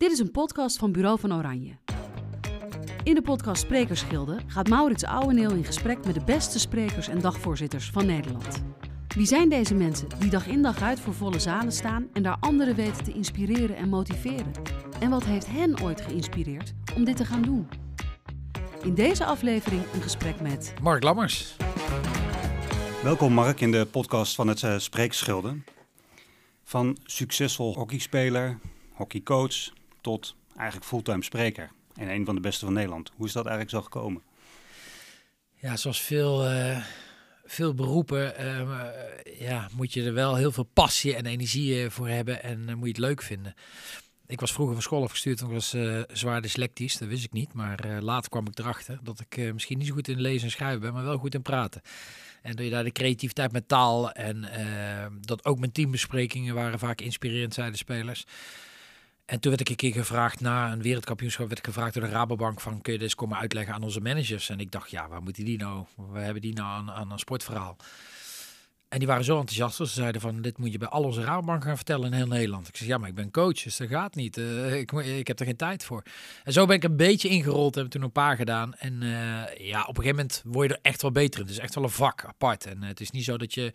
Dit is een podcast van Bureau van Oranje. In de podcast Sprekersgilde gaat Maurits Ouweneel in gesprek met de beste sprekers en dagvoorzitters van Nederland. Wie zijn deze mensen die dag in dag uit voor volle zalen staan en daar anderen weten te inspireren en motiveren? En wat heeft hen ooit geïnspireerd om dit te gaan doen? In deze aflevering een gesprek met Mark Lammers. Welkom Mark in de podcast van het uh, Spreekschilden. Van succesvol hockeyspeler, hockeycoach tot eigenlijk fulltime spreker. En een van de beste van Nederland. Hoe is dat eigenlijk zo gekomen? Ja, zoals veel, uh, veel beroepen uh, ja, moet je er wel heel veel passie en energie voor hebben en moet je het leuk vinden. Ik was vroeger van school afgestuurd en ik was zwaar dyslectisch, dat wist ik niet. Maar later kwam ik erachter dat ik misschien niet zo goed in lezen en schrijven ben, maar wel goed in praten. En door je daar de creativiteit met taal en dat ook mijn teambesprekingen waren vaak inspirerend, zeiden spelers. En toen werd ik een keer gevraagd na een wereldkampioenschap, werd ik gevraagd door de Rabobank van kun je eens komen uitleggen aan onze managers. En ik dacht, ja, waar moeten die nou? We hebben die nou aan, een sportverhaal. En die waren zo enthousiast, ze zeiden van, dit moet je bij al onze Rabobank gaan vertellen in heel Nederland. Ik zeg, ja, maar ik ben coach, dus dat gaat niet. Uh, ik, ik heb er geen tijd voor. En zo ben ik een beetje ingerold, hebben toen een paar gedaan. En uh, ja, op een gegeven moment word je er echt wel beter in. Het is echt wel een vak apart. En uh, het is niet zo dat je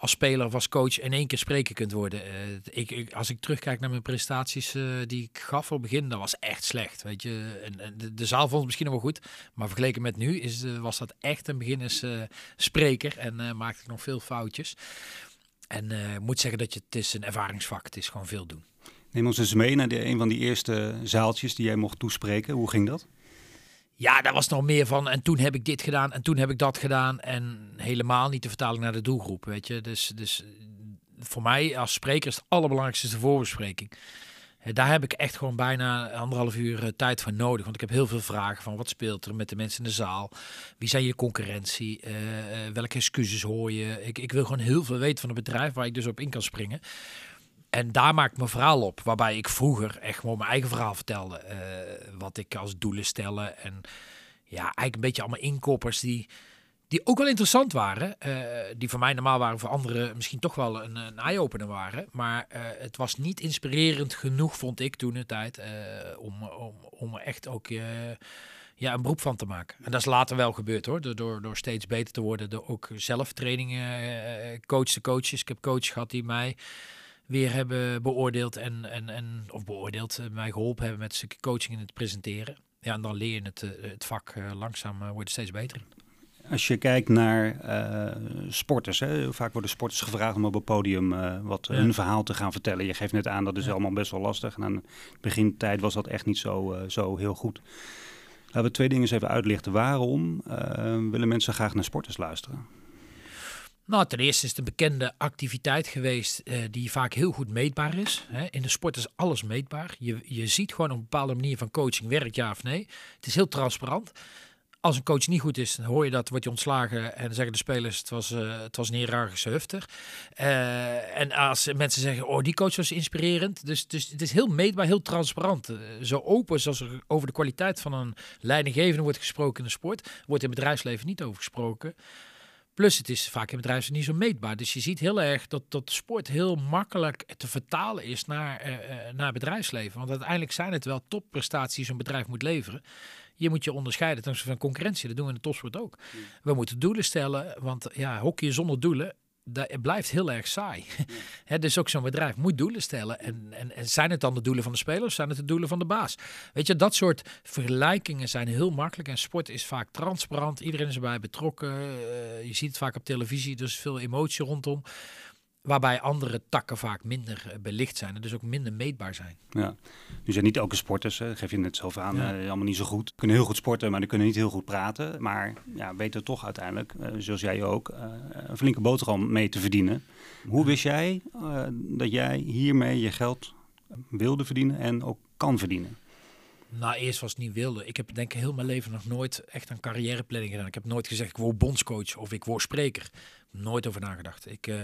als speler of als coach in één keer spreken kunt worden. Uh, ik, als ik terugkijk naar mijn prestaties uh, die ik gaf op het begin, dat was echt slecht. Weet je, de, zaal vond het misschien wel goed, maar vergeleken met nu is, uh, was dat echt een beginners spreker en maakte ik nog veel foutjes. En ik moet zeggen dat je, het is een ervaringsvak, het is gewoon veel doen. Neem ons eens mee naar de, een van die eerste zaaltjes die jij mocht toespreken. Hoe ging dat? Ja, daar was nog meer van. En toen heb ik dit gedaan en toen heb ik dat gedaan. En helemaal niet de vertaling naar de doelgroep, weet je. Dus, dus voor mij als spreker is het allerbelangrijkste de voorbespreking. Daar heb ik echt gewoon bijna anderhalf uur eh, tijd voor nodig. Want ik heb heel veel vragen van wat speelt er met de mensen in de zaal? Wie zijn je concurrentie? Uh, welke excuses hoor je? Ik, ik wil gewoon heel veel weten van het bedrijf waar ik dus op in kan springen. En daar maak ik mijn verhaal op. Waarbij ik vroeger echt gewoon mijn eigen verhaal vertelde. Uh, wat ik als doelen stellen. En ja, eigenlijk een beetje allemaal inkoppers die, die ook wel interessant waren. Uh, die voor mij normaal waren, voor anderen misschien toch wel een, eye-opener waren. Maar uh, het was niet inspirerend genoeg, vond ik toen de tijd. om, om, om er echt ook ja, een beroep van te maken. En dat is later wel gebeurd hoor. Door, door steeds beter te worden. Door ook zelf trainingen, coach de coaches. Ik heb coaches gehad die mij weer hebben beoordeeld en, en, en of beoordeeld, uh, mij geholpen hebben met een stukje coaching in het presenteren. Ja, en dan leer je het, uh, het vak uh, langzaam wordt steeds beter. Als je kijkt naar sporters, hè, vaak worden sporters gevraagd om op het podium wat ja. hun verhaal te gaan vertellen. Je geeft net aan dat is ja. allemaal best wel lastig. En aan de begintijd was dat echt niet zo, zo heel goed. Laten we twee dingen eens even uitlichten. Waarom willen mensen graag naar sporters luisteren? Nou, ten eerste is het een bekende activiteit geweest uh, die vaak heel goed meetbaar is. Hè. In de sport is alles meetbaar. Je, je ziet gewoon op een bepaalde manier van coaching werkt ja of nee. Het is heel transparant. Als een coach niet goed is, dan hoor je dat, wordt je ontslagen en zeggen de spelers het was, uh, het was een hiërarchische hufter. Uh, en als mensen zeggen, oh die coach was inspirerend. Dus, dus het is heel meetbaar, heel transparant. Zo open zoals er over de kwaliteit van een leidinggevende wordt gesproken in de sport, wordt in het bedrijfsleven niet over gesproken. Plus het is vaak in bedrijven niet zo meetbaar. Dus je ziet heel erg dat, dat sport heel makkelijk te vertalen is naar, uh, naar bedrijfsleven. Want uiteindelijk zijn het wel topprestaties zo'n bedrijf moet leveren. Je moet je onderscheiden ten opzichte van concurrentie. Dat doen we in de topsport ook. We moeten doelen stellen, want ja, hockey zonder doelen dat blijft heel erg saai. Dus ook zo'n bedrijf moet doelen stellen. En, en, en, zijn het dan de doelen van de spelers? Zijn het de doelen van de baas? Weet je, dat soort vergelijkingen zijn heel makkelijk. En sport is vaak transparant. Iedereen is erbij betrokken. Uh, je ziet het vaak op televisie. Dus veel emotie rondom. Waarbij andere takken vaak minder uh, belicht zijn en dus ook minder meetbaar zijn. Ja, nu zijn niet elke sporters, hè, geef je net zelf aan, ja. uh, allemaal niet zo goed. Kunnen heel goed sporten, maar die kunnen niet heel goed praten. Maar ja, weten toch uiteindelijk, uh, zoals jij ook, een flinke boterham mee te verdienen. Hoe wist jij dat jij hiermee je geld wilde verdienen en ook kan verdienen? Nou, eerst was het niet wilde. Ik heb denk ik heel mijn leven nog nooit echt een carrièreplanning gedaan. Ik heb nooit gezegd ik word bondscoach of ik word spreker. Nooit over nagedacht. Ik, uh,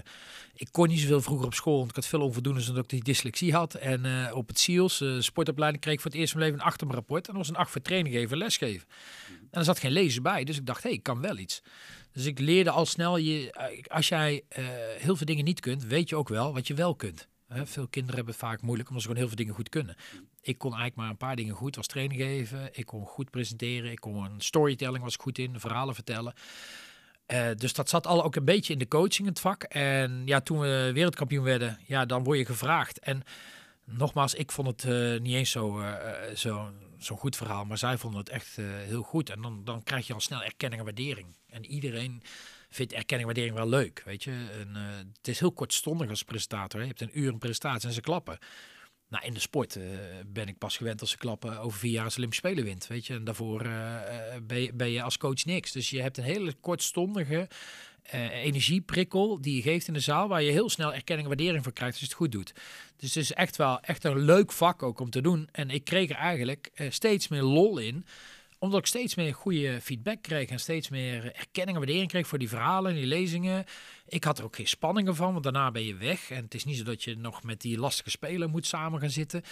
ik kon niet zoveel vroeger op school, want ik had veel onvoldoendes omdat ik die dyslexie had. En uh, op het SIOS, uh, sportopleiding, kreeg ik voor het eerst van mijn leven een rapport. En dat was een acht voor training geven, lesgeven. En er zat geen lezen bij, dus ik dacht, hé, hey, ik kan wel iets. Dus ik leerde al snel, je, als jij heel veel dingen niet kunt, weet je ook wel wat je wel kunt. Veel kinderen hebben het vaak moeilijk omdat ze gewoon heel veel dingen goed kunnen. ik kon eigenlijk maar een paar dingen goed. was training geven, ik kon goed presenteren, ik kon storytelling was ik goed in, verhalen vertellen. Uh, dus dat zat al ook een beetje in de coaching, het vak. En ja, toen we wereldkampioen werden, ja, dan word je gevraagd. En nogmaals, ik vond het uh, niet eens zo, uh, zo, zo goed verhaal, maar zij vonden het echt heel goed. En dan, dan krijg je al snel erkenning en waardering. En iedereen vindt erkenning en waardering wel leuk, weet je. Het is heel kortstondig als presentator. Hè. Je hebt een uur een presentatie en ze klappen. Nou, in de sport uh, ben ik pas gewend als ze klappen over vier jaar als Olympische Spelen wint. Weet je, en daarvoor uh, ben, je, als coach niks. Dus je hebt een hele kortstondige energieprikkel die je geeft in de zaal, waar je heel snel erkenning en waardering voor krijgt als je het goed doet. Dus het is echt wel echt een leuk vak ook om te doen. En ik kreeg er eigenlijk steeds meer lol in omdat ik steeds meer goede feedback kreeg en steeds meer erkenning en waardering kreeg voor die verhalen en die lezingen. Ik had er ook geen spanningen van, want daarna ben je weg. En het is niet zo dat je nog met die lastige speler moet samen gaan zitten.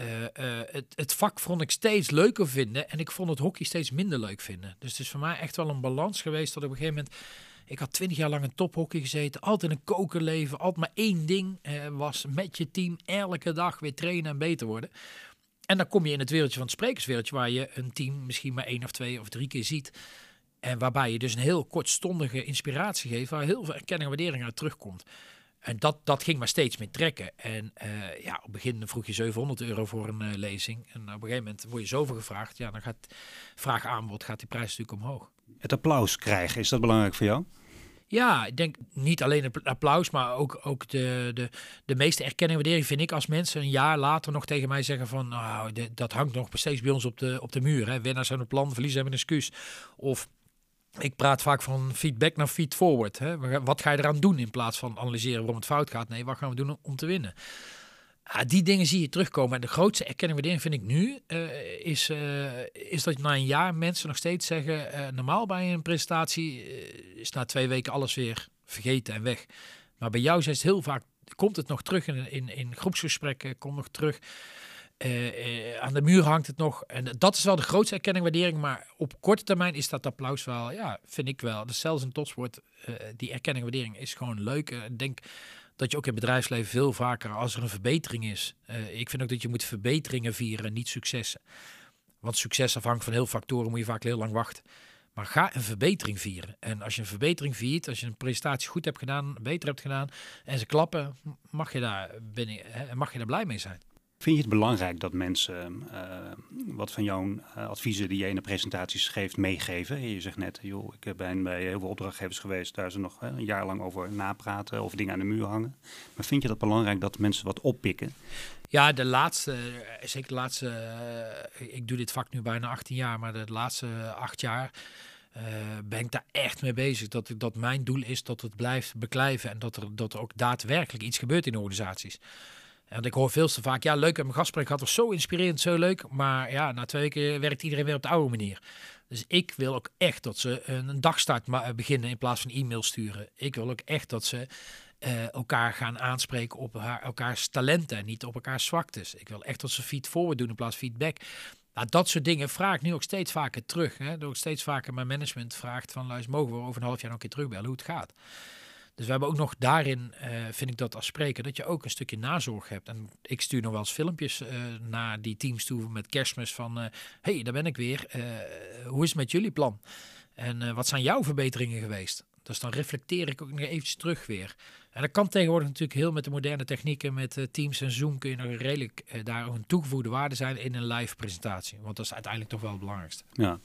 Uh, uh, het, het, vak vond ik steeds leuker vinden en ik vond het hockey steeds minder leuk vinden. Dus het is voor mij echt wel een balans geweest dat op een gegeven moment... Ik had twintig jaar lang in tophockey gezeten, altijd een kokerleven, altijd maar één ding uh, was met je team elke dag weer trainen en beter worden. En dan kom je in het wereldje van het sprekerswereldje, waar je een team misschien maar één of twee of drie keer ziet. En waarbij je dus een heel kortstondige inspiratie geeft, waar heel veel erkenning en waardering uit terugkomt. En dat, dat ging maar steeds meer trekken. En uh, ja, op het begin vroeg je 700 euro voor een uh, lezing. En op een gegeven moment word je zoveel gevraagd. Ja, dan gaat vraag aanbod, gaat die prijs natuurlijk omhoog. Het applaus krijgen, is dat belangrijk voor jou? Ja, ik denk niet alleen het applaus, maar ook, ook de, de, de meeste erkenning en waardering vind ik als mensen een jaar later nog tegen mij zeggen van nou, dat hangt nog steeds bij ons op de, op de muur. Hè. Winnaars zijn een plan, verliezen hebben een excuus. Of ik praat vaak van feedback naar feed forward. Hè. Wat ga je eraan doen in plaats van analyseren waarom het fout gaat? Nee, wat gaan we doen om te winnen? Ja, die dingen zie je terugkomen. En de grootste erkenning waardering vind ik nu, uh, is, uh, is dat na een jaar mensen nog steeds zeggen, uh, normaal bij een presentatie is na twee weken alles weer vergeten en weg. Maar bij jou is het heel vaak, komt het nog terug in, in, in groepsgesprekken, komt nog terug. aan de muur hangt het nog. En dat is wel de grootste erkenning waardering. Maar op korte termijn is dat applaus wel, ja, vind ik wel. Dus zelfs in topsport, die erkenning waardering is gewoon leuk. Ik denk dat je ook in het bedrijfsleven veel vaker als er een verbetering is. Uh, ik vind ook dat je moet verbeteringen vieren, niet successen. Want succes afhangt van heel factoren, moet je vaak heel lang wachten. Maar ga een verbetering vieren. En als je een verbetering viert, als je een presentatie goed hebt gedaan, beter hebt gedaan en ze klappen, mag je daar, binnen, mag je daar blij mee zijn. Vind je het belangrijk dat mensen uh, wat van jouw uh, adviezen die je in de presentaties geeft meegeven? Je zegt net, joh, ik ben bij heel veel opdrachtgevers geweest, daar ze nog een jaar lang over napraten of dingen aan de muur hangen. Maar vind je dat belangrijk dat mensen wat oppikken? Ja, de laatste, zeker de laatste, ik doe dit vak nu bijna 18 jaar, maar de laatste acht jaar ben ik daar echt mee bezig. Dat, dat mijn doel is dat het blijft beklijven en dat er, dat er ook daadwerkelijk iets gebeurt in organisaties. En ik hoor veel te vaak, ja leuk, mijn gastspreek had was zo inspirerend, zo leuk. Maar ja, na twee weken werkt iedereen weer op de oude manier. Dus ik wil ook echt dat ze een dagstart beginnen in plaats van e-mail sturen. Ik wil ook echt dat ze uh, elkaar gaan aanspreken op haar, elkaars talenten en niet op elkaars zwaktes. Ik wil echt dat ze feed forward doen in plaats van feedback. Nou, dat soort dingen vraag ik nu ook steeds vaker terug. Hè? Door steeds vaker mijn management vraagt van luister, mogen we over een half jaar nog een keer terugbellen hoe het gaat. Dus we hebben ook nog daarin, uh, vind ik dat als spreker, dat je ook een stukje nazorg hebt. En ik stuur nog wel eens filmpjes uh, naar die teams toe met kerstmis van, uh, hey, daar ben ik weer. hoe is het met jullie plan? En wat zijn jouw verbeteringen geweest? Dus dan reflecteer ik ook nog eventjes terug weer. En dat kan tegenwoordig natuurlijk heel met de moderne technieken, met Teams en Zoom kun je nog redelijk daar een toegevoegde waarde zijn in een live presentatie. Want dat is uiteindelijk toch wel het belangrijkste. Ja.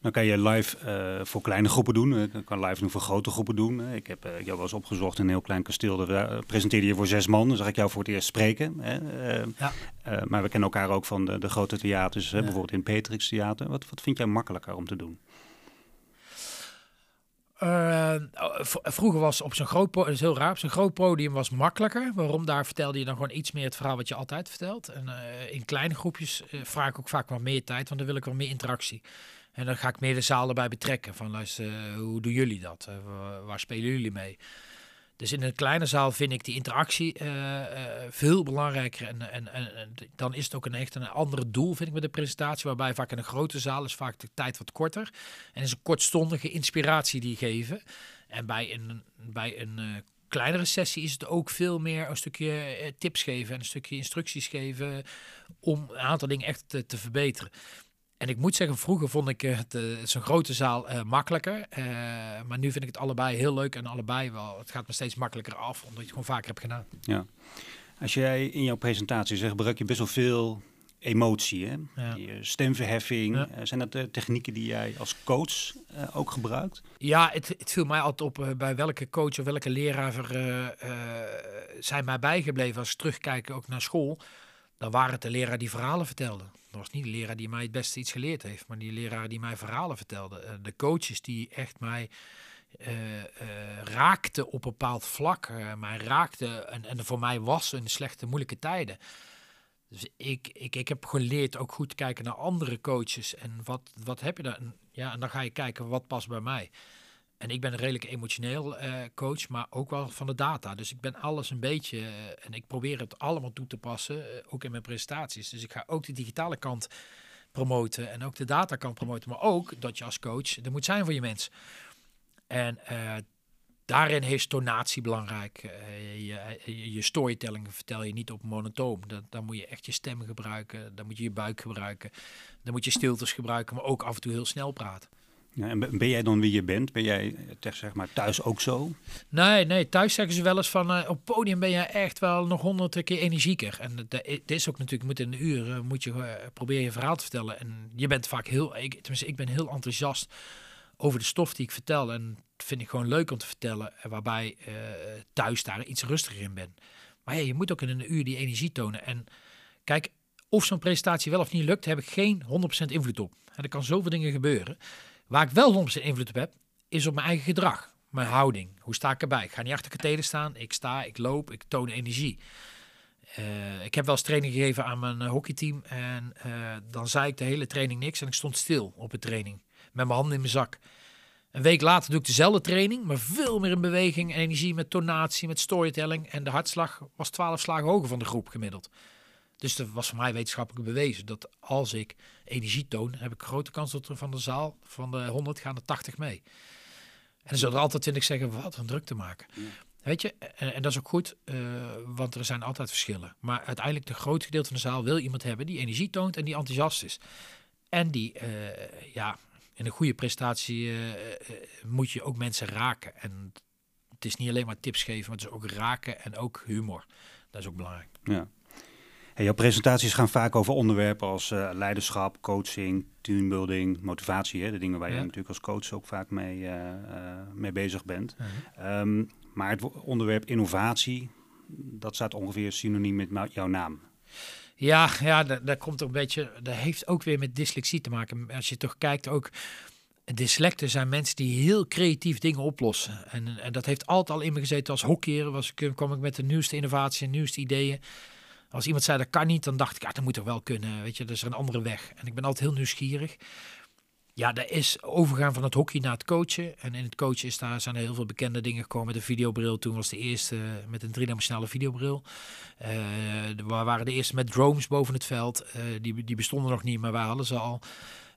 Dan kan je live uh, voor kleine groepen doen. Ik kan live nu voor grote groepen doen. Ik heb uh, jou wel eens opgezocht in een heel klein kasteel. Daar uh, presenteerde je voor zes man. Dan zag ik jou voor het eerst spreken. Hè. Ja. maar we kennen elkaar ook van de, de grote theaters. Ja. Bijvoorbeeld in Petrix Theater. Wat, wat vind jij makkelijker om te doen? vroeger was op zo'n groot podium, is heel raar, op zo'n groot podium was makkelijker. Waarom? Daar vertelde je dan gewoon iets meer het verhaal wat je altijd vertelt. En in kleine groepjes vraag ik ook vaak wat meer tijd, want dan wil ik wel meer interactie. En dan ga ik meer de zaal erbij betrekken. Van luister, eh, hoe doen jullie dat? Uh, waar spelen jullie mee? Dus in een kleine zaal vind ik die interactie uh, veel belangrijker. En, en, en, dan is het ook een echt een andere doel, vind ik, met de presentatie. Waarbij vaak in een grote zaal is vaak de tijd wat korter. En is een kortstondige inspiratie die geven. En bij een, bij een kleinere sessie is het ook veel meer een stukje eh, tips geven en een stukje instructies geven om een aantal dingen echt te, te verbeteren. En ik moet zeggen, vroeger vond ik het, uh, zo'n grote zaal uh, makkelijker. Uh, maar nu vind ik het allebei heel leuk en allebei wel. Het gaat me steeds makkelijker af, omdat je het gewoon vaker hebt gedaan. Ja. Als jij in jouw presentatie zegt, gebruik je best wel veel emotie, hè? Ja. Je stemverheffing. Ja. zijn dat de technieken die jij als coach ook gebruikt? Ja, het, het, viel mij altijd op bij welke coach of welke leraar zijn mij bijgebleven als ik terugkijk ook naar school. Dan waren het de leraar die verhalen vertelde. Was niet de leraar die mij het beste iets geleerd heeft, maar die leraar die mij verhalen vertelde. de coaches die echt mij uh, raakten op een bepaald vlak. Mij raakten en, en voor mij was in slechte, moeilijke tijden. Dus ik, ik, ik heb geleerd ook goed kijken naar andere coaches. En wat, wat heb je daar? Ja, en dan ga je kijken wat past bij mij. En ik ben een redelijk emotioneel uh, coach, maar ook wel van de data. Dus ik ben alles een beetje, uh, en ik probeer het allemaal toe te passen, uh, ook in mijn presentaties. Dus ik ga ook de digitale kant promoten en ook de datakant promoten. Maar ook dat je als coach er moet zijn voor je mens. En daarin is tonatie belangrijk. je, je, storytelling vertel je niet op monotoom. Dan, dan moet je echt je stem gebruiken, dan moet je je buik gebruiken. Dan moet je stiltes gebruiken, maar ook af en toe heel snel praten. En ben jij dan wie je bent? Ben jij zeg maar, thuis ook zo? Nee, nee, thuis zeggen ze wel eens van uh, op podium ben je echt wel nog honderd keer energieker. En het is ook natuurlijk, moet in een uur moet je proberen je verhaal te vertellen. En je bent vaak heel, ik, tenminste ik ben heel enthousiast over de stof die ik vertel. En dat vind ik gewoon leuk om te vertellen. Waarbij thuis daar iets rustiger in ben. Maar ja, je moet ook in een uur die energie tonen. En kijk, of zo'n presentatie wel of niet lukt, heb ik geen 100% invloed op. En er kan zoveel dingen gebeuren. Waar ik wel 100% invloed op heb, is op mijn eigen gedrag. Mijn houding. Hoe sta ik erbij? Ik ga niet achter katheder staan. Ik sta, ik loop, ik toon energie. Uh, ik heb wel eens training gegeven aan mijn uh, hockeyteam. En uh, dan zei ik de hele training niks. En ik stond stil op de training. Met mijn handen in mijn zak. Een week later doe ik dezelfde training. Maar veel meer in beweging en energie. Met tonatie, met storytelling. En de hartslag was 12 slagen hoger van de groep gemiddeld. Dus dat was voor mij wetenschappelijk bewezen dat als ik energie toon, heb ik grote kans dat er van de zaal van de 100 gaan er 80 mee. En dan zullen er altijd 20 zeggen, wat een druk te maken. Weet je, en, en, dat is ook goed, uh, want er zijn altijd verschillen. Maar uiteindelijk de groot gedeelte van de zaal wil iemand hebben die energie toont en die enthousiast is. En die, uh, ja, in een goede prestatie uh, moet je ook mensen raken. En het is niet alleen maar tips geven, maar het is ook raken en ook humor. Dat is ook belangrijk. Ja jouw presentaties gaan vaak over onderwerpen als uh, leiderschap, coaching, teambuilding, motivatie. Hè? De dingen waar je natuurlijk als coach ook vaak mee, uh, mee bezig bent. Um, maar het onderwerp innovatie, dat staat ongeveer synoniem met jouw naam. Ja, ja daar, daar komt een beetje. Dat heeft ook weer met dyslexie te maken. Als je toch kijkt, ook. Dyslecten zijn mensen die heel creatief dingen oplossen. En, en dat heeft altijd al in me gezeten als hockeyer. Was, kwam ik met de nieuwste innovatie en nieuwste ideeën. Als iemand zei dat kan niet, dan dacht ik, ja, dat moet toch wel kunnen. Weet je, er is er een andere weg. En ik ben altijd heel nieuwsgierig. Ja, dat is overgaan van het hockey naar het coachen. En in het coachen is daar, zijn er heel veel bekende dingen gekomen. De videobril, toen was de eerste met een driedimensionale videobril. Uh, we waren de eerste met drones boven het veld. Uh, die, die bestonden nog niet, maar wij hadden ze al.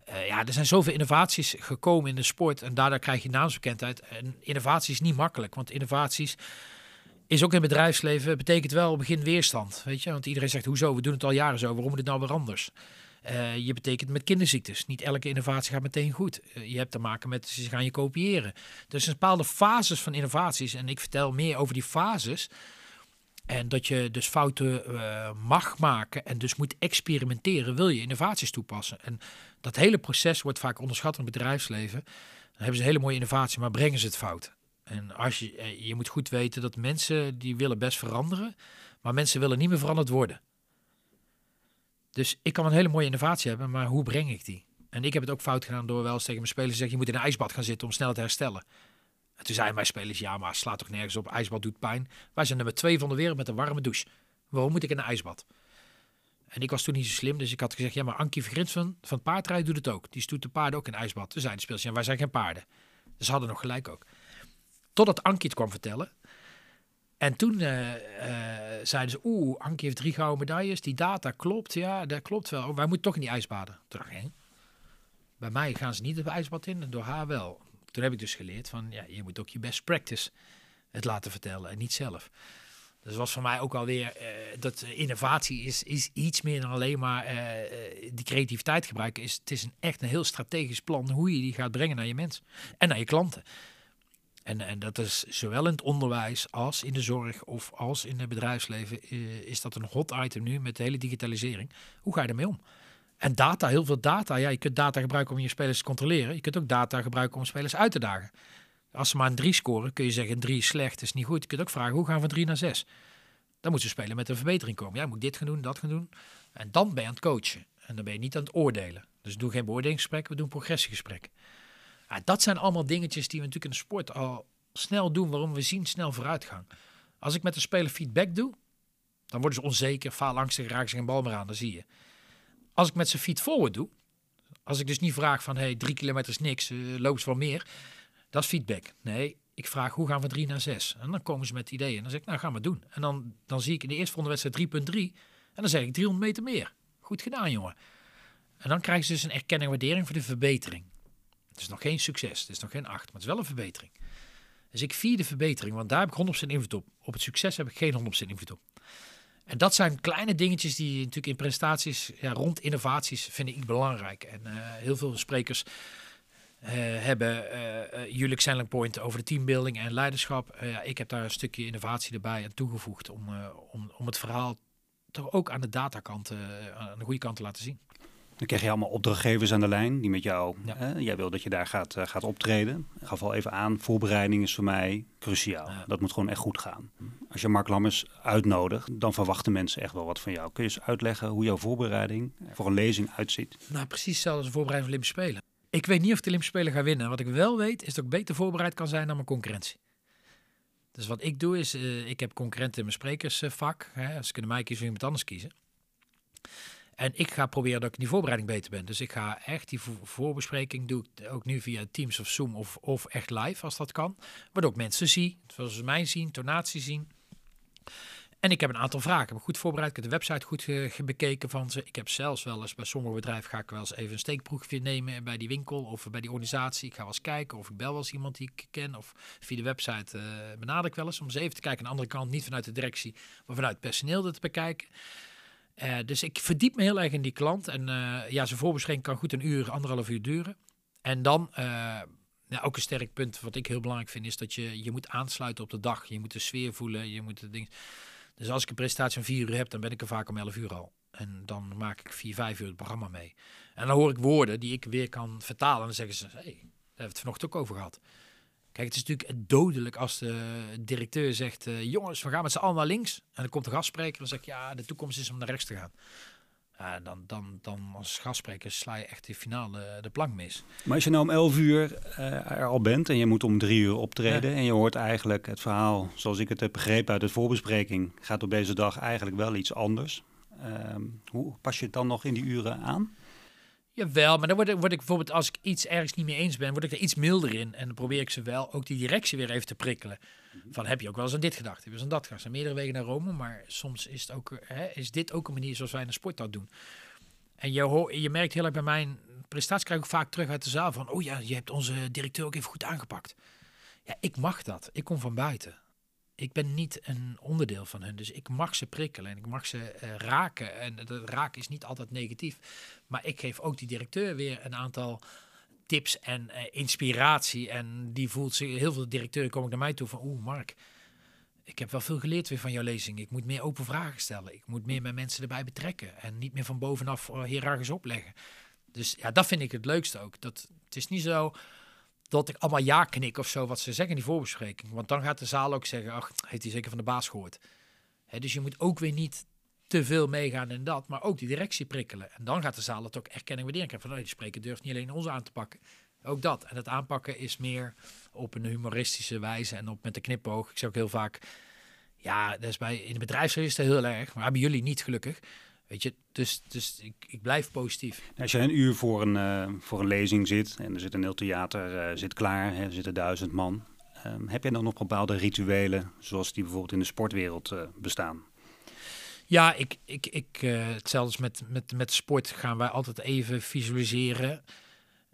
Uh, ja, er zijn zoveel innovaties gekomen in de sport. En daardoor krijg je naamsbekendheid. En innovatie is niet makkelijk, want innovaties is ook in het bedrijfsleven, betekent wel begin weerstand. Weet je? Want iedereen zegt, hoezo, we doen het al jaren zo, waarom moet het nou weer anders? Uh, je betekent met kinderziektes. Niet elke innovatie gaat meteen goed. Uh, je hebt te maken met, ze gaan je kopiëren. Dus een bepaalde fases van innovaties. En ik vertel meer over die fases. En dat je dus fouten uh, mag maken en dus moet experimenteren, wil je innovaties toepassen. En dat hele proces wordt vaak onderschat in het bedrijfsleven. Dan hebben ze hele mooie innovatie, maar brengen ze het fout. En als je, eh, je moet goed weten dat mensen die willen best veranderen, maar mensen willen niet meer veranderd worden. Dus ik kan een hele mooie innovatie hebben, maar hoe breng ik die? En ik heb het ook fout gedaan door wel eens tegen mijn spelers te zeggen, je moet in een ijsbad gaan zitten om snel te herstellen. En toen zeiden mijn spelers, ja maar slaat toch nergens op, ijsbad doet pijn. Wij zijn nummer twee van de wereld met een warme douche. Waarom moet ik in een ijsbad? En ik was toen niet zo slim, dus ik had gezegd, ja maar Ankie Vergrins van, van paardrijden doet het ook. Die stoet de paarden ook in ijsbad. Toen zeiden de spelers, ja wij zijn geen paarden. Dus ze hadden nog gelijk ook. Totdat Ankie het kwam vertellen. En toen uh, uh, zeiden ze, oeh, Ankie heeft drie gouden medailles. Die data klopt, ja, dat klopt wel. Wij moeten toch in die ijsbaden. Ik, bij mij gaan ze niet het ijsbad in, door haar wel. Toen heb ik dus geleerd van, ja, je moet ook je best practice het laten vertellen en niet zelf. Dus was voor mij ook alweer uh, dat innovatie is, is iets meer dan alleen maar die creativiteit gebruiken. Is, het is een, echt een heel strategisch plan hoe je die gaat brengen naar je mensen en naar je klanten. En, en dat is zowel in het onderwijs als in de zorg of als in het bedrijfsleven is dat een hot item nu met de hele digitalisering. Hoe ga je ermee om? En data, heel veel data. Ja, je kunt data gebruiken om je spelers te controleren. Je kunt ook data gebruiken om spelers uit te dagen. Als ze maar een 3 scoren, kun je zeggen 3 is slecht, is niet goed. Je kunt ook vragen, hoe gaan we van 3 naar 6? Dan moeten ze spelen met een verbetering komen. Ja, moet dit gaan doen, dat gaan doen. En dan ben je aan het coachen. En dan ben je niet aan het oordelen. Dus doe geen beoordelingsgesprek, we doen progressiegesprek. Dat zijn allemaal dingetjes die we natuurlijk in de sport al snel doen, waarom we zien snel vooruitgang. Als ik met de speler feedback doe, dan worden ze onzeker, faal angstig, raken ze geen bal meer aan, dan zie je. Als ik met zijn feet forward doe, als ik dus niet vraag van hey, drie kilometer is niks, uh, loop ze wel meer, dat is feedback. Nee, ik vraag hoe gaan we 3 naar 6? En dan komen ze met ideeën. En dan zeg ik, nou gaan we doen. En dan, dan zie ik in de eerste wedstrijd 3.3. En dan zeg ik 300 meter meer. Goed gedaan, jongen. En dan krijgen ze dus een erkenning en waardering voor de verbetering. Het is nog geen succes, het is nog geen 8, maar het is wel een verbetering. Dus ik vier de verbetering, want daar heb ik 100% invloed op. Op het succes heb ik geen 100% invloed op. En dat zijn kleine dingetjes die natuurlijk in prestaties ja, rond innovaties vind ik belangrijk. En uh, heel veel sprekers uh, hebben uh, unique selling point over de teambuilding en leiderschap. ik heb daar een stukje innovatie erbij aan toegevoegd om, om, om het verhaal toch ook aan de datakant, aan de goede kant te laten zien. Dan krijg je allemaal opdrachtgevers aan de lijn die met jou, hè, jij wil dat je daar gaat, uh, gaat optreden. Ik gaf al even aan, voorbereiding is voor mij cruciaal. Dat moet gewoon echt goed gaan. Als je Mark Lammers uitnodigt, dan verwachten mensen echt wel wat van jou. Kun je eens uitleggen hoe jouw voorbereiding voor een lezing uitziet? Nou, precies hetzelfde als de voorbereiding van Olympische Spelen. Ik weet niet of de Olympische Spelen gaan winnen. Wat ik wel weet, is dat ik beter voorbereid kan zijn dan mijn concurrentie. Dus wat ik doe is, uh, ik heb concurrenten in mijn sprekersvak. Hè, als ik in de mij kies, wil iemand anders kiezen. En ik ga proberen dat ik die voorbereiding beter ben. Dus ik ga echt die voorbespreking doe ook nu via Teams of Zoom of, of echt live als dat kan. Waardoor ik mensen zie, zoals ze mij zien, tonatie zien. En ik heb een aantal vragen. Ik heb goed voorbereid. Ik heb de website goed bekeken van ze. Ik heb zelfs wel eens bij sommige bedrijven ga ik wel eens even een steekproefje nemen bij die winkel of bij die organisatie. Ik ga wel eens kijken of ik bel wel eens iemand die ik ken of via de website uh, benader ik wel eens om eens even te kijken aan de andere kant. Niet vanuit de directie, maar vanuit het personeel dat te bekijken. Uh, dus ik verdiep me heel erg in die klant. En uh, ja, zijn voorbeschikking kan goed een uur, anderhalf uur duren. En dan, uh, ja, ook een sterk punt wat ik heel belangrijk vind, is dat je, je moet aansluiten op de dag. Je moet de sfeer voelen, je moet de ding. Dus als ik een presentatie van vier uur heb, dan ben ik er vaak om elf uur al. En dan maak ik vier, vijf uur het programma mee. En dan hoor ik woorden die ik weer kan vertalen. En dan zeggen ze, hey, daar hebben we het vanochtend ook over gehad. Kijk, het is natuurlijk dodelijk als de directeur zegt: uh, Jongens, we gaan met z'n allen naar links. En dan komt de gastspreker en zegt: Ja, de toekomst is om naar rechts te gaan. Dan, dan, dan als gastspreker sla je echt de finale de plank mis. Maar als je nou om 11 uur uh, er al bent en je moet om drie uur optreden. en je hoort eigenlijk het verhaal, zoals ik het heb begrepen uit de voorbespreking, gaat op deze dag eigenlijk wel iets anders. Ehm, hoe pas je het dan nog in die uren aan? Jawel, maar dan word ik, word ik bijvoorbeeld, als ik iets ergens niet mee eens ben, word ik er iets milder in. En dan probeer ik ze wel ook die directie weer even te prikkelen. Mhm. Van heb je ook wel eens aan dit gedacht? Heb je eens aan dat gedacht? Er zijn meerdere wegen naar Rome, maar soms is, het ook, hè, is dit ook een manier zoals wij in de sport dat doen. En je, je merkt heel erg bij mijn prestatie, krijg ik vaak terug uit de zaal van, oh ja, je hebt onze directeur ook even goed aangepakt. Ja, ik mag dat. Ik kom van buiten ik ben niet een onderdeel van hen. Dus ik mag ze prikkelen en ik mag ze uh, raken. En dat raken is niet altijd negatief. Maar ik geef ook die directeur weer een aantal tips en uh, inspiratie. En die voelt zich, heel veel directeuren komen naar mij toe van, oeh Mark, ik heb wel veel geleerd weer van jouw lezing. Ik moet meer open vragen stellen. Ik moet meer mijn mensen erbij betrekken. En niet meer van bovenaf uh, opleggen. Dus ja, dat vind ik het leukste ook. Dat, is niet zo dat ik allemaal ja knik of zo wat ze zeggen in die voorbespreking. Want dan gaat de zaal ook zeggen, ach, heeft hij zeker van de baas gehoord. dus je moet ook weer niet te veel meegaan in dat, maar ook die directie prikkelen. En dan gaat de zaal het ook erkennen waardering krijgen. Van, oh, die spreker durft niet alleen ons aan te pakken. Ook dat. En het aanpakken is meer op een humoristische wijze en op met de knipoog. Ik zeg ook heel vaak, ja, dat is bij, in de bedrijfsleven is dat heel erg, maar hebben jullie niet gelukkig. Weet je, dus, dus ik, ik blijf positief. Nou, als je een uur voor een, uh, voor een lezing zit en er zit een heel theater uh, zit klaar, hè, er zitten duizend man. Um, heb je dan nog bepaalde rituelen zoals die bijvoorbeeld in de sportwereld uh, bestaan? Ja, ik, ik, ik, hetzelfde als met, met, met sport gaan wij altijd even visualiseren.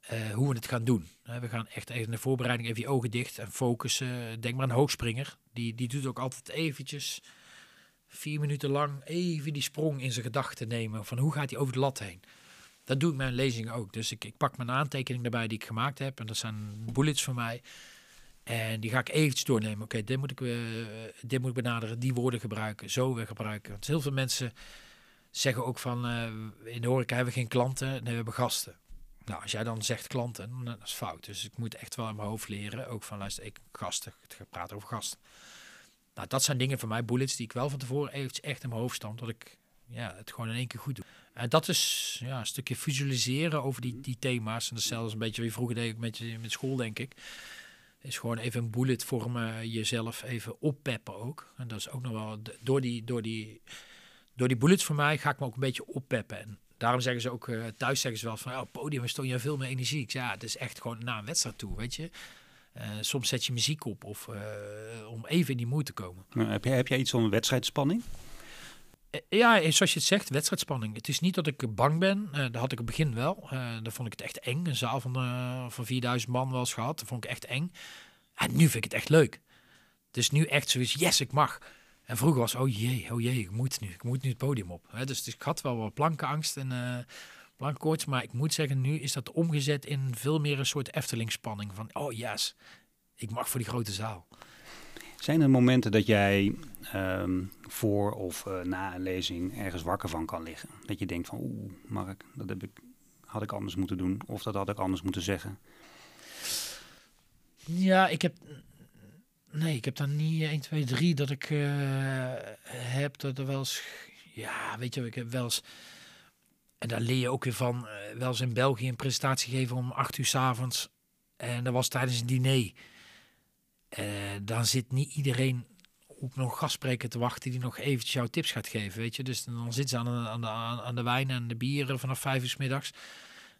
eh, hoe we het gaan doen. we gaan echt even in de voorbereiding even je ogen dicht en focussen. Denk maar aan een hoogspringer. Die, die doet ook altijd eventjes vier minuten lang even die sprong in zijn gedachten nemen. Van hoe gaat hij over de lat heen? Dat doe ik mijn lezingen ook. Dus ik, ik pak mijn aantekening erbij die ik gemaakt heb. En dat zijn bullets voor mij. En die ga ik eventjes doornemen. Oké, dit, moet ik, uh, dit moet ik benaderen. Die woorden gebruiken. Zo weer gebruiken. Want heel veel mensen zeggen ook van... Uh, in de horeca hebben we geen klanten. Nee, we hebben gasten. Nou, als jij dan zegt klanten, dat is fout. Dus ik moet echt wel in mijn hoofd leren. Ook van, luister, ik gasten. Ik praten over gasten. Nou, dat zijn dingen voor mij, bullets, die ik wel van tevoren eventjes echt in mijn hoofd stand. Dat ik ja, het gewoon in één keer goed doe. En dat is ja, een stukje visualiseren over die, die thema's. En dat is zelfs een beetje wie vroeger deed ik met, met school, denk ik. Is gewoon even een bullet vormen, jezelf even oppeppen ook. En dat is ook nog wel, door die, door die, door die bullets voor mij ga ik me ook een beetje oppeppen. En daarom zeggen ze ook, uh, thuis zeggen ze wel van, oh, podium stoon je veel meer energie. Ik zeg, ja, het is echt gewoon na een wedstrijd toe, weet je. Uh, soms zet je muziek op of uh, om even in die moed te komen. heb, jij, heb jij iets van wedstrijdspanning? Ja, zoals je het zegt, wedstrijdspanning. Het is niet dat ik bang ben. Uh, dat had ik op het begin wel. Uh, dan vond ik het echt eng. Een zaal van, uh, van 4000 man wel eens gehad. Dat vond ik echt eng. En nu vind ik het echt leuk. Het is nu echt zoiets, yes, ik mag. En vroeger was, oh jee, oh jee, ik moet nu. Ik moet nu het podium op. Hè, dus, dus, ik had wel wat plankenangst en plankkoorts. Maar ik moet zeggen, nu is dat omgezet in veel meer een soort Efteling-spanning. Van, oh yes, ik mag voor die grote zaal. Zijn er momenten dat jij um, voor of uh, na een lezing ergens wakker van kan liggen? Dat je denkt van, oeh, Mark, dat heb ik, had ik anders moeten doen. Of dat had ik anders moeten zeggen. Ja, ik heb... Nee, ik heb dan niet 1, 2, 3 dat ik uh, heb dat er wel eens... Ja, weet je, ik heb wel eens... En daar leer je ook weer van, uh, wel eens in België een presentatie geven om 8 uur s avonds. En dat was tijdens een diner. Uh, dan zit niet iedereen op nog gastspreker te wachten die nog eventjes jouw tips gaat geven, weet je. Dus dan zitten ze aan de, aan de, aan de wijn en de bieren vanaf vijf uur s middags.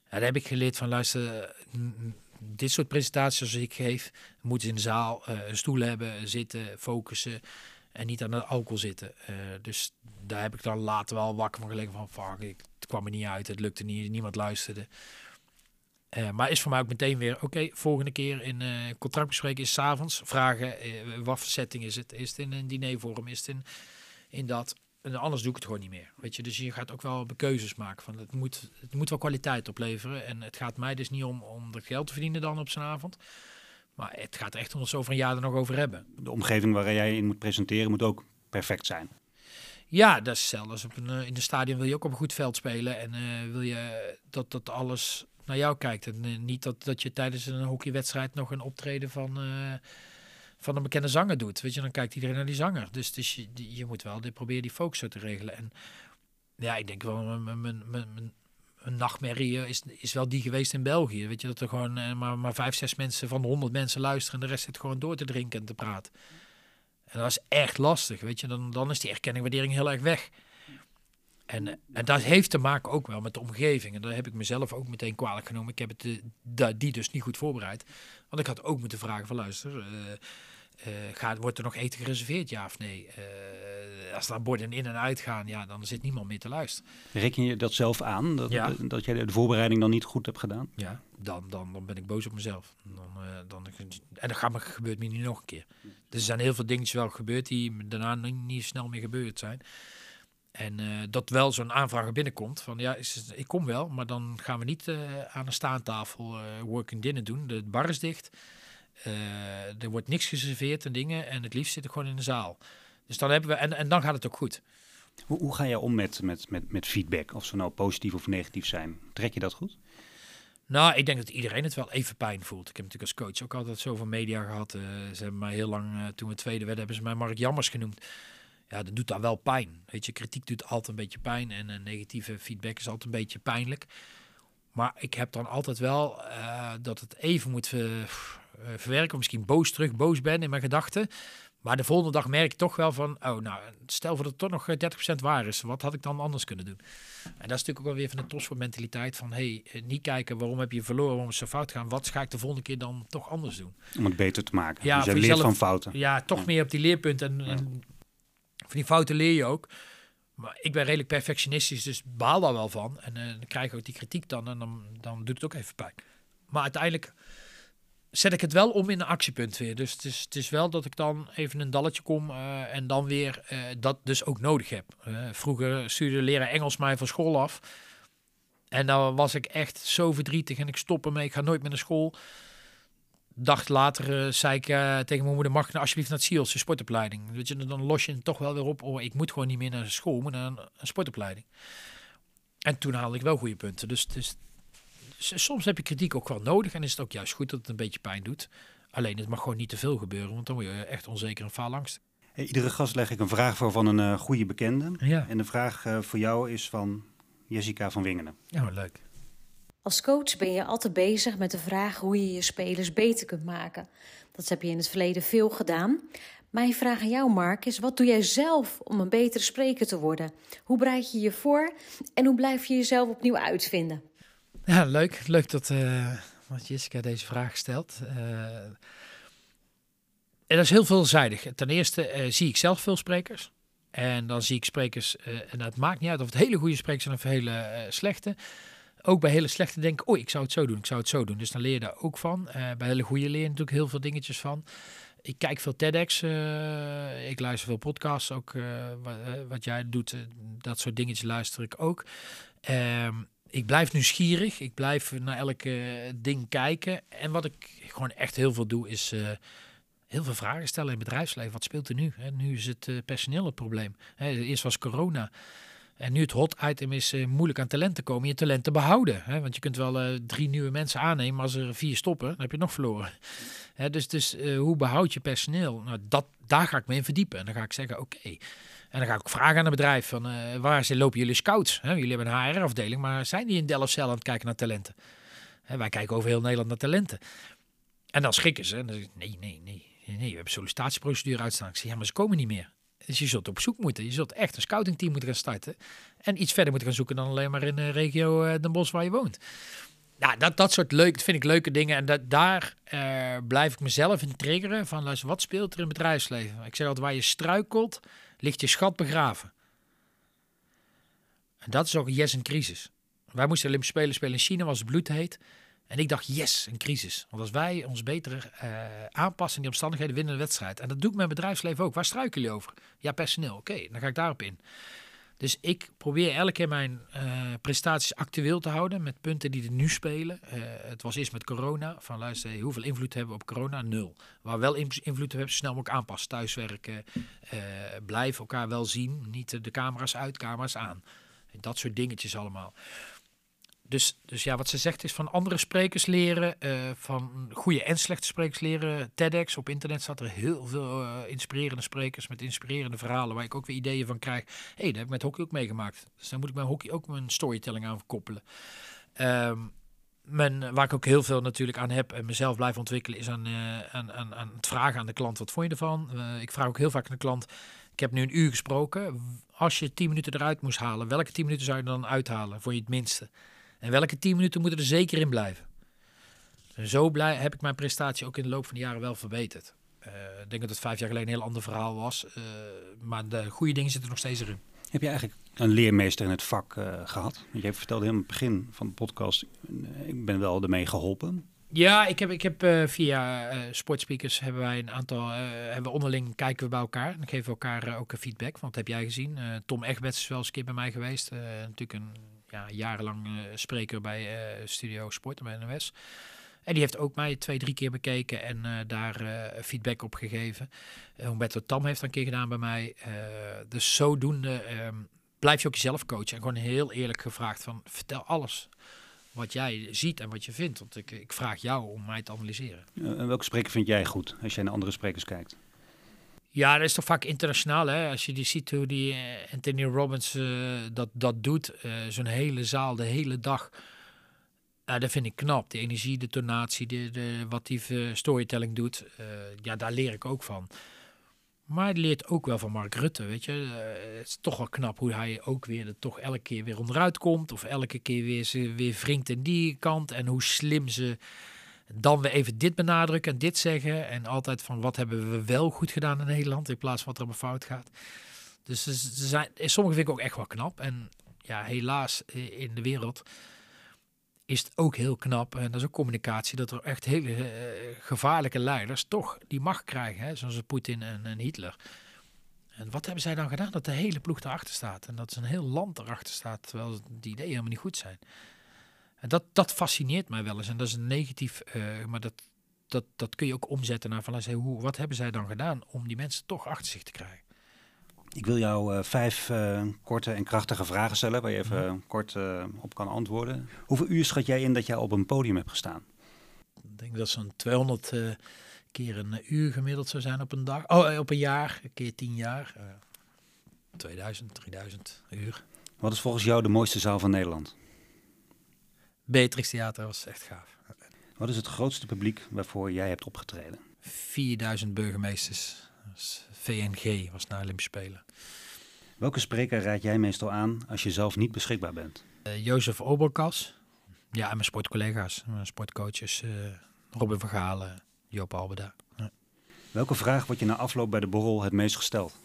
En daar heb ik geleerd van, luister, dit soort presentaties als ik geef, moeten in de zaal uh, een stoel hebben, zitten, focussen en niet aan de alcohol zitten. Dus daar heb ik dan later wel wakker van gelegen van, fuck, ik, kwam er niet uit, het lukte niet, niemand luisterde. Uh, maar is voor mij ook meteen weer, oké, volgende keer in uh, contract bespreken is s'avonds. Vragen, uh, wat voor setting is het? Is het in een dinervorm? Is het in, in dat? En anders doe ik het gewoon niet meer. Weet je, dus je gaat ook wel keuzes maken. Van het, moet, het moet wel kwaliteit opleveren. En het gaat mij dus niet om, om er geld te verdienen dan op zijn avond. Maar het gaat echt om het over een jaar er nog over hebben. De omgeving waar jij in moet presenteren moet ook perfect zijn. Ja, dat is zelfs op een, in de stadion wil je ook op een goed veld spelen. En wil je dat, dat alles naar jou kijkt. En uh, niet dat, dat je tijdens een hockeywedstrijd nog een optreden van, van een bekende zanger doet. Weet je, dan kijkt iedereen naar die zanger. Dus, dus je, je moet wel proberen die focus zo te regelen. En ja, ik denk wel, mijn, mijn, mijn, een nachtmerrie is, is wel die geweest in België. Weet je, dat er gewoon maar, maar vijf, zes mensen van de honderd mensen luisteren en de rest zit gewoon door te drinken en te praten. Dat is echt lastig, weet je. Dan, dan is die erkenning, waardering heel erg weg. En, en dat heeft te maken ook wel met de omgeving. En daar heb ik mezelf ook meteen kwalijk genomen. Ik heb het uh, die dus niet goed voorbereid. Want ik had ook moeten vragen van luister, uh, uh, gaat, wordt er nog eten gereserveerd, ja of nee? Als daar borden in en uit gaan, ja, dan zit niemand meer te luisteren. Reken je dat zelf aan, dat, ja. dat jij de voorbereiding dan niet goed hebt gedaan? Ja, dan, dan, dan ben ik boos op mezelf. Dan, dan, en dat gaat me, gebeurt me niet nog een keer. Dus er zijn heel veel dingetjes wel gebeurd die daarna niet, niet snel meer gebeurd zijn. En uh, dat wel zo'n aanvraag binnenkomt van ja, is, ik kom wel, maar dan gaan we niet uh, aan een staantafel working dinner doen. De bar is dicht, er wordt niks geserveerd en dingen en het liefst zit ik gewoon in de zaal. Dus dan hebben we, en, en dan gaat het ook goed. Hoe, hoe ga je om met, met, met, met feedback, of ze nou positief of negatief zijn? Trek je dat goed? Nou, ik denk dat iedereen het wel even pijn voelt. Ik heb natuurlijk als coach ook altijd zoveel media gehad. ze hebben mij heel lang, toen we tweede werden, hebben ze mij Mark Jammers genoemd ja, dat doet dan wel pijn. Weet je, kritiek doet altijd een beetje pijn en een negatieve feedback is altijd een beetje pijnlijk. Maar ik heb dan altijd wel uh, dat het even moet ver, uh, verwerken. Misschien boos terug, boos ben in mijn gedachten. Maar de volgende dag merk ik toch wel van, oh nou, stel voor dat het toch nog 30% waar is. Wat had ik dan anders kunnen doen? En dat is natuurlijk ook wel weer van de topsport mentaliteit van, hey, eh, niet kijken waarom heb je verloren, waarom is zo fout gaan. Wat ga ik de volgende keer dan toch anders doen? Om het beter te maken. Ja, dus je leert van fouten. Ja, toch meer op die leerpunten. En, en van die fouten leer je ook. Maar ik ben redelijk perfectionistisch, dus baal daar wel van. En uh, dan krijg ik ook die kritiek dan en dan, dan doet het ook even pijn. Maar uiteindelijk zet ik het wel om in een actiepunt weer. Dus het is, het is wel dat ik dan even een dalletje kom uh, en dan weer uh, dat dus ook nodig heb. Uh, vroeger stuurde leren Engels mij van school af. En dan was ik echt zo verdrietig en ik stop ermee. Ik ga nooit meer naar school. Dag later zei ik tegen mijn moeder, mag ik nou alsjeblieft naar het de sportopleiding. Weet je, dan los je het toch wel weer op. Oh, ik moet gewoon niet meer naar school, maar naar een, een sportopleiding. En toen haalde ik wel goede punten. Dus, dus soms heb je kritiek ook wel nodig en is het ook juist goed dat het een beetje pijn doet. Alleen het mag gewoon niet te veel gebeuren, want dan word je echt onzeker en faalangst. Hey, iedere gast leg ik een vraag voor van een uh, goede bekende. Ja. En de vraag uh, voor jou is van Jessica van Wingenen. Ja, leuk. Als coach ben je altijd bezig met de vraag hoe je je spelers beter kunt maken. Dat heb je in het verleden veel gedaan. Mijn vraag aan jou, Mark, is: wat doe jij zelf om een betere spreker te worden? Hoe bereid je je voor en hoe blijf je jezelf opnieuw uitvinden? Ja, leuk. Leuk dat, uh, Jessica deze vraag stelt. Uh, en dat is heel veelzijdig. Ten eerste uh, zie ik zelf veel sprekers. En dan zie ik sprekers, en het maakt niet uit of het hele goede sprekers zijn of hele slechte. Ook bij hele slechte denk ik, oh, ik zou het zo doen, ik zou het zo doen. Dus dan leer je daar ook van. bij hele goede leer je natuurlijk heel veel dingetjes van. Ik kijk veel TEDx, ik luister veel podcasts, ook wat, jij doet, dat soort dingetjes luister ik ook. Ehm, ik blijf nieuwsgierig. Ik blijf naar elke ding kijken. En wat ik gewoon echt heel veel doe, is uh, heel veel vragen stellen in het bedrijfsleven. Wat speelt er nu? Nu is het uh, personeel het probleem. Eerst was corona. En nu het hot item is moeilijk aan talenten komen, je talenten behouden. Hè? Want je kunt wel drie nieuwe mensen aannemen, maar als er vier stoppen, dan heb je nog verloren. Hè, dus dus hoe behoud je personeel? Nou, dat, daar ga ik me in verdiepen. En dan ga ik zeggen, oké, en dan ga ik ook vragen aan het bedrijf van uh, waar ze lopen jullie scouts? Jullie hebben een HR-afdeling, maar zijn die in Delfzijl aan het kijken naar talenten? Wij kijken over heel Nederland naar talenten. En dan schrikken ze. En dan ik, nee, nee, nee, nee, we hebben sollicitatieprocedure uitstaan. Ik zeg, ja, maar ze komen niet meer. Dus je zult op zoek moeten. Je zult echt een scoutingteam moeten gaan starten. En iets verder moeten gaan zoeken dan alleen maar in de regio uh, Den Bosch waar je woont. Nou, dat, dat soort leuk, dat vind ik leuke dingen. En dat, daar uh, blijf ik mezelf in triggeren. Van luister, wat speelt er in het bedrijfsleven? Ik zeg altijd, waar je struikelt, ligt je schat begraven. En dat is ook yes, een crisis. Wij moesten Olympische Spelen spelen in China, was het bloedheet. En ik dacht, yes, een crisis. Want als wij ons beter uh, aanpassen in die omstandigheden, winnen de wedstrijd. En dat doe ik met bedrijfsleven ook. Waar struiken jullie over? Ja, personeel. Oké, dan ga ik daarop in. Dus ik probeer elke keer mijn uh, prestaties actueel te houden met punten die er nu spelen. Uh, het was eerst met corona. Van luister, hoeveel invloed hebben we op corona? Nul. Waar wel invloed hebben, snel mogelijk aanpassen. Thuiswerken, uh, blijven elkaar wel zien. Niet de camera's uit, camera's aan. Dat soort dingetjes allemaal. Dus, dus ja, wat ze zegt is van andere sprekers leren, uh, van goede en slechte sprekers leren. TEDx, op internet staat er heel veel uh, inspirerende sprekers met inspirerende verhalen waar ik ook weer ideeën van krijg. Hé, hey, dat heb ik met hockey ook meegemaakt. Dus dan moet ik mijn hockey ook mijn storytelling aan koppelen. Um, men, waar ik ook heel veel natuurlijk aan heb en mezelf blijf ontwikkelen, is aan, aan, aan, aan het vragen aan de klant: wat vond je ervan? ik vraag ook heel vaak aan de klant: ik heb nu een uur gesproken. Als je tien minuten eruit moest halen, welke tien minuten zou je dan uithalen voor je het minste? En welke 10 minuten moeten er zeker in blijven? zo blij, heb ik mijn prestatie ook in de loop van de jaren wel verbeterd. Uh, ik denk dat het vijf jaar geleden een heel ander verhaal was. Uh, maar de goede dingen zitten nog steeds erin. Heb je eigenlijk een leermeester in het vak uh, gehad? Je hebt verteld helemaal het begin van de podcast. Ik ben wel ermee geholpen. Ja, ik heb, ik heb uh, via uh, sportspeakers hebben wij een aantal, hebben onderling kijken we bij elkaar. En geven we elkaar ook feedback. Want heb jij gezien. Tom Egberts is wel eens een keer bij mij geweest. natuurlijk een ja, jarenlang uh, spreker bij uh, Studio Sport bij NOS. En die heeft ook mij twee, drie keer bekeken en uh, daar feedback op gegeven. Humberto Tam heeft een keer gedaan bij mij. dus zodoende um, blijf je ook jezelf coachen. En gewoon heel eerlijk gevraagd van vertel alles wat jij ziet en wat je vindt. Want ik, ik vraag jou om mij te analyseren. en welke spreker vind jij goed als jij naar andere sprekers kijkt? Ja, dat is toch vaak internationaal. Hè? Als je die ziet hoe die uh, Anthony Robbins uh, dat, dat doet. Uh, Zo'n hele zaal, de hele dag. dat vind ik knap. De energie, de tonatie, de, de, wat die storytelling doet. ja, daar leer ik ook van. Maar je leert ook wel van Mark Rutte, weet je. het is toch wel knap hoe hij ook weer er toch elke keer weer onderuit komt. Of elke keer weer, ze weer wringt in die kant. En hoe slim ze dan weer even dit benadrukken en dit zeggen. En altijd van wat hebben we wel goed gedaan in Nederland in plaats van wat er maar fout gaat. Dus ze zijn, sommige vind ik ook echt wel knap. En ja, helaas in de wereld is het ook heel knap, en dat is ook communicatie, dat er echt hele eh, gevaarlijke leiders toch die macht krijgen, hè, zoals Poetin en, en, Hitler. En wat hebben zij dan gedaan? Dat de hele ploeg erachter staat en dat een heel land erachter staat, terwijl die ideeën helemaal niet goed zijn. En dat, dat fascineert mij wel eens en dat is een negatief, uh, maar dat, dat, dat kun je ook omzetten naar van, hoe, wat hebben zij dan gedaan om die mensen toch achter zich te krijgen? Ik wil jou uh, vijf uh, korte en krachtige vragen stellen waar je even uh, kort op kan antwoorden. Hoeveel uur schat jij in dat jij op een podium hebt gestaan? Ik denk dat zo'n 200 keer een uur gemiddeld zou zijn op een dag. Oh, op een jaar, een keer 10 jaar. 2000, 3000 uur. Wat is volgens jou de mooiste zaal van Nederland? Beatrix Theater was echt gaaf. Wat is het grootste publiek waarvoor jij hebt opgetreden? 4000 burgemeesters. VNG was na Olympische Spelen. Welke spreker raad jij meestal aan als je zelf niet beschikbaar bent? Uh, Jozef Oberkas. Ja, en mijn sportcollega's, mijn sportcoaches. Uh, Robin van Galen, Joop Albeda. Ja. Welke vraag wordt je na afloop bij de borrel het meest gesteld?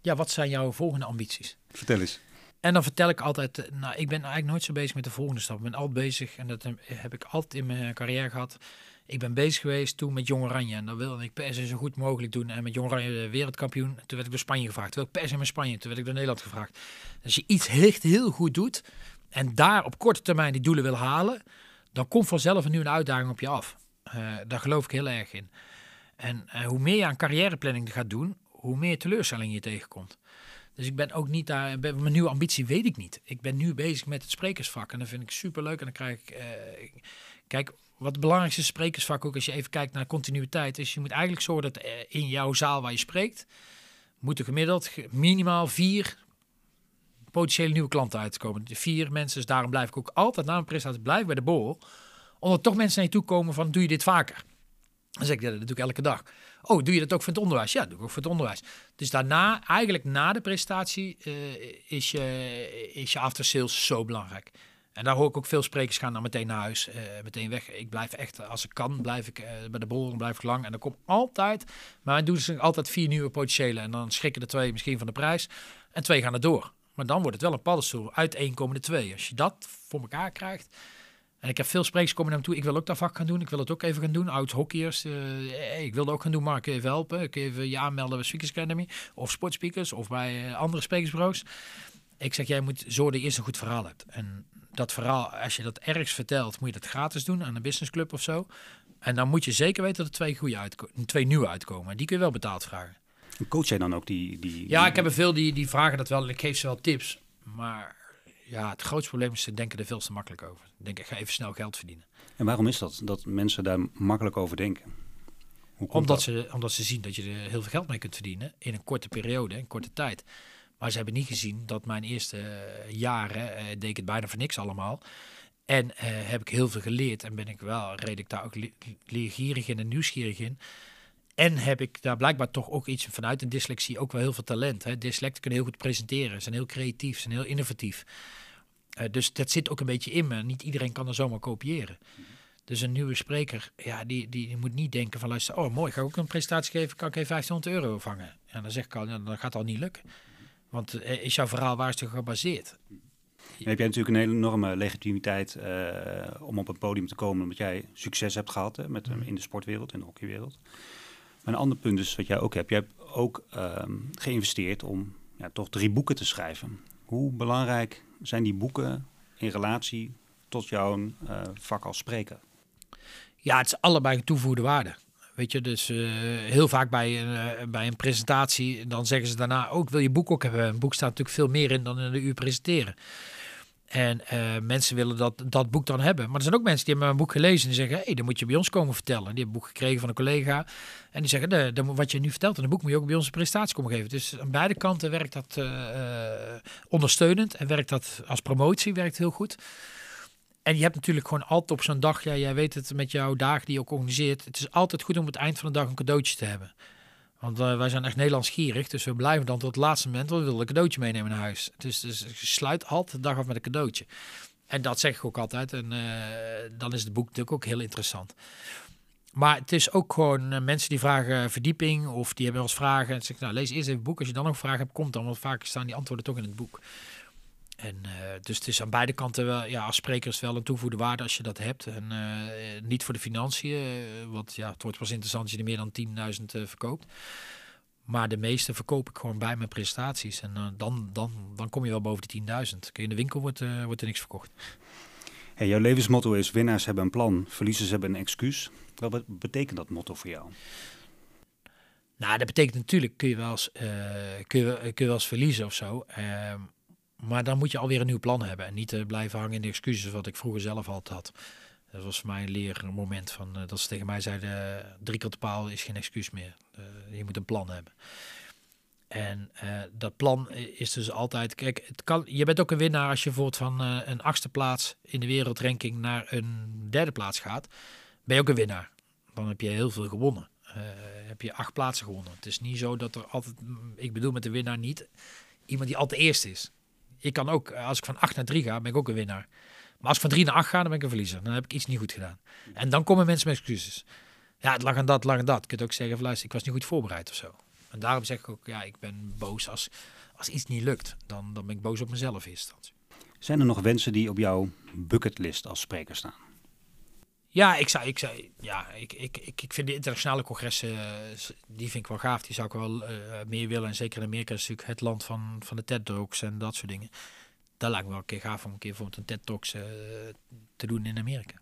Ja, wat zijn jouw volgende ambities? Vertel eens. En dan vertel ik altijd, eh, nou, ik ben eigenlijk nooit zo bezig met de volgende stap. Ik ben altijd bezig, en dat heb ik altijd in mijn carrière gehad, ik ben bezig geweest toen met Jong Oranje. En dat wilde ik per se zo goed mogelijk doen. En met Jong Oranje wereldkampioen. Toen werd ik door Spanje gevraagd. Toen werd ik per se Spanje. Toen werd ik door Nederland gevraagd. Als je iets echt heel goed doet. En daar op korte termijn die doelen wil halen. Dan komt vanzelf nu een uitdaging op je af. Daar geloof ik heel erg in. En hoe meer je aan carrièreplanning gaat doen. Hoe meer teleurstelling je tegenkomt. Dus ik ben ook niet daar. Mijn nieuwe ambitie weet ik niet. Ik ben nu bezig met het sprekersvak. En dat vind ik super leuk. En dan krijg ik. Uh, kijk, wat het belangrijkste sprekersvak ook, als je even kijkt naar continuïteit, is je moet eigenlijk zorgen dat in jouw zaal waar je spreekt, moeten gemiddeld minimaal vier potentiële nieuwe klanten uitkomen. De vier mensen, dus daarom blijf ik ook altijd na mijn presentatie blijven bij de borrel. Omdat toch mensen naar je toe komen van, doe je dit vaker? Dan zeg ik, dat doe ik elke dag. Oh, doe je dat ook voor het onderwijs? Ja, doe ik ook voor het onderwijs. Dus daarna, eigenlijk na de presentatie, uh, is, je, is je after sales zo belangrijk. En daar hoor ik ook veel sprekers gaan dan meteen naar huis, uh, meteen weg. Ik blijf echt, als ik kan, blijf ik uh, bij de bol, blijf ik lang. En dan komt altijd, maar dan doen ze altijd vier nieuwe potentiële. En dan schrikken de twee misschien van de prijs. En twee gaan er door. Maar dan wordt het wel een paddenstoel. Uit één komen de twee. Als je dat voor elkaar krijgt. En ik heb veel sprekers komen naar me toe. Ik wil ook dat vak gaan doen. Ik wil het ook even gaan doen. Oud hockeyers. Uh, ik wil het ook gaan doen. Mark, even helpen. Ik even je aanmelden bij Speakers Academy. Of Sportspeakers. Of bij andere sprekersbureaus. Ik zeg, jij moet zorgen dat je eerst een goed verhaal hebt. En dat verhaal, als je dat ergens vertelt, moet je dat gratis doen aan een businessclub of zo. En dan moet je zeker weten dat er twee, goede uitkomen, twee nieuwe uitkomen. Die kun je wel betaald vragen. coach jij dan ook die, die... Ja, ik heb er veel die, die vragen dat wel en ik geef ze wel tips. Maar ja, het grootste probleem is ze denken er veel te makkelijk over. Ik denk, ik ga even snel geld verdienen. En waarom is dat, dat mensen daar makkelijk over denken? Omdat, Ze, omdat ze zien dat je er heel veel geld mee kunt verdienen in een korte periode, in korte tijd. Maar ze hebben niet gezien dat mijn eerste eh, jaren uh, deed ik het bijna voor niks allemaal. En uh, heb ik heel veel geleerd en ben ik wel, reed ik daar ook leergierig in en nieuwsgierig in. En heb ik daar blijkbaar toch ook iets vanuit een dyslexie ook wel heel veel talent. Hè. Dyslecten kunnen heel goed presenteren, zijn heel creatief, zijn heel innovatief. Uh, dus dat zit ook een beetje in me. Niet iedereen kan er zomaar kopiëren. Dus een nieuwe spreker, ja, die, die, die, moet niet denken van luister, oh mooi, ga ik ook een presentatie geven, kan ik even 1500 euro vangen. En dan zeg ik al, dan gaat al niet lukken. Want eh, is jouw verhaal waar is het gebaseerd? Dan heb jij natuurlijk een enorme legitimiteit uh, om op het podium te komen, omdat jij succes hebt gehad hè, met, mm. in de sportwereld, in de hockeywereld. Een ander punt is wat jij ook hebt. Jij hebt ook uh, geïnvesteerd om ja, toch drie boeken te schrijven. Hoe belangrijk zijn die boeken in relatie tot jouw uh, vak als spreker? Ja, het is allebei toevoegde waarde. Weet je, dus uh, heel vaak bij een, uh, bij een presentatie, dan zeggen ze daarna ook, wil je boek ook hebben? Een boek staat natuurlijk veel meer in dan in een uur presenteren. En uh, mensen willen dat, dat boek dan hebben. Maar er zijn ook mensen die hebben mijn boek gelezen en die zeggen, hey, dan moet je bij ons komen vertellen. Die hebben een boek gekregen van een collega. En die zeggen, de, wat je nu vertelt in een boek moet je ook bij ons een presentatie komen geven. Dus aan beide kanten werkt dat ondersteunend en werkt dat als promotie, werkt heel goed. En je hebt natuurlijk gewoon altijd op zo'n dag, ja, jij weet het met jouw dagen die je ook organiseert. Het is altijd goed om het eind van de dag een cadeautje te hebben. Want uh, wij zijn echt Nederlands gierig, dus we blijven dan tot het laatste moment, we willen een cadeautje meenemen naar huis. Dus, dus sluit altijd de dag af met een cadeautje. En dat zeg ik ook altijd. En uh, dan is het boek natuurlijk ook heel interessant. Maar het is ook gewoon uh, mensen die vragen verdieping of die hebben ons vragen. En zeg nou, lees eerst even het boek. Als je dan nog vragen hebt, komt dan. Want vaak staan die antwoorden toch in het boek. En, dus het is aan beide kanten wel, ja, als spreker is wel een toevoegde waarde als je dat hebt. En niet voor de financiën, want ja, het wordt pas interessant als je er meer dan 10.000 verkoopt. Maar de meeste verkoop ik gewoon bij mijn prestaties. En dan, dan, dan kom je wel boven de 10.000. In de winkel wordt, wordt er niks verkocht. Hey, jouw levensmotto is winnaars hebben een plan, verliezers hebben een excuus. Wat betekent dat motto voor jou? Nou, dat betekent natuurlijk, kun je wel eens, kun je, kun je wel eens verliezen of zo. Maar dan moet je alweer een nieuw plan hebben. En niet uh, blijven hangen in de excuses wat ik vroeger zelf altijd had. Dat was voor mij een leermoment van dat ze tegen mij zeiden: drie keer te paal is geen excuus meer. je moet een plan hebben. En dat plan is dus altijd. Kijk, het kan, je bent ook een winnaar als je bijvoorbeeld van een achtste plaats in de wereldranking naar een derde plaats gaat. Ben je ook een winnaar. Dan heb je heel veel gewonnen. Heb je acht plaatsen gewonnen. Het is niet zo dat er altijd, ik bedoel met de winnaar niet iemand die altijd eerst is. Ik kan ook, als ik van 8 naar 3 ga, ben ik ook een winnaar. Maar als ik van 3 naar 8 ga, dan ben ik een verliezer. Dan heb ik iets niet goed gedaan. En dan komen mensen met excuses. Ja, het lag aan dat, het lag aan dat. Je kunt ook zeggen, luister, ik was niet goed voorbereid of zo. En daarom zeg ik ook, ja, ik ben boos als, als iets niet lukt. Dan, dan ben ik boos op mezelf in. Zijn er nog wensen die op jouw bucketlist als spreker staan? Ja, ik zei, ik zei, ja, ik, ik, ik, ik vind de internationale congressen, eh, die vind ik wel gaaf. Die zou ik wel uh, meer willen. En zeker in Amerika is natuurlijk het land van, van de TED Talks en dat soort dingen. Dat lijkt me wel een keer gaaf om een keer bijvoorbeeld een TED Talks uh, te doen in Amerika.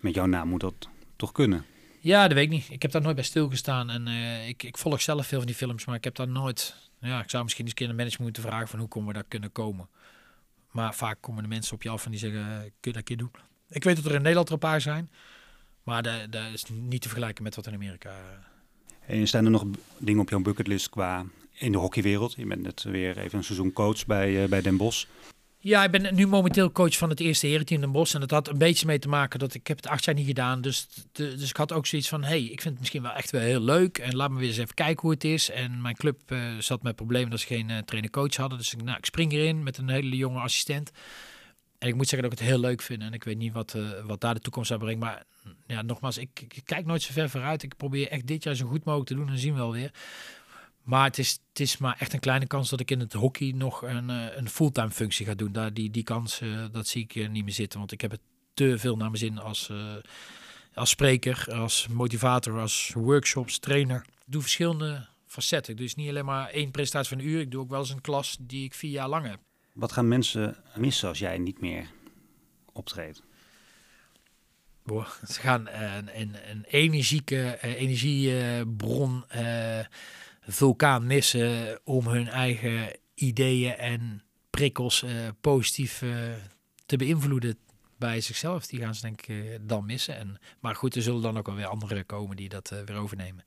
Met jouw naam moet dat toch kunnen? Ja, dat weet ik niet. Ik heb daar nooit bij stilgestaan. En ik, ik volg zelf veel van die films, maar ik heb daar nooit... Ja, ik zou misschien eens een keer een management moeten vragen van hoe komen we daar kunnen komen. Maar vaak komen de mensen op je af en die zeggen, kun je dat een keer doen? Ik weet dat er in Nederland er een paar zijn. Maar dat, is niet te vergelijken met wat in Amerika. Eh. En staan er nog dingen op jouw bucketlist qua in de hockeywereld? Je bent net weer even een seizoen coach bij, uh, bij Den Bosch. Ja, ik ben nu momenteel coach van het eerste herenteam Den Bosch. En dat had een beetje mee te maken dat ik heb het acht jaar niet gedaan. Dus, dus ik had ook zoiets van, hey, ik vind het misschien wel echt wel heel leuk. En laat me weer eens even kijken hoe het is. En mijn club uh, zat met problemen dat ze geen uh, trainer-coach hadden. Dus ik, nou, ik spring erin met een hele jonge assistent. En ik moet zeggen dat ik het heel leuk vind. En ik weet niet wat, uh, wat daar de toekomst zou brengen. Maar ja, nogmaals, ik, ik, kijk nooit zo ver vooruit. Ik probeer echt dit jaar zo goed mogelijk te doen. En zien we wel weer. Maar het is, het is maar echt een kleine kans dat ik in het hockey nog een, uh, een fulltime functie ga doen. Daar, die, die kans, uh, dat zie ik niet meer zitten. Want ik heb het te veel naar mijn zin als, als spreker, als motivator, als workshops, trainer. Ik doe verschillende facetten. Dus niet alleen maar één presentatie van een uur. Ik doe ook wel eens een klas die ik vier jaar lang heb. Wat gaan mensen missen als jij niet meer optreedt? Boah, ze gaan een, een, een energieke uh, energiebron, uh, vulkaan missen om hun eigen ideeën en prikkels uh, positief te beïnvloeden bij zichzelf. Die gaan ze denk ik dan missen. En, maar goed, er zullen dan ook wel weer anderen komen die dat weer overnemen.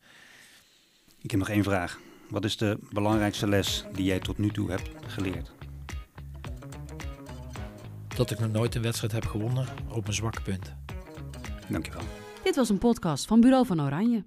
Ik heb nog één vraag. Wat is de belangrijkste les die jij tot nu toe hebt geleerd? Dat ik nog nooit een wedstrijd heb gewonnen op mijn zwakke punten. Dankjewel. Dit was een podcast van Bureau van Oranje.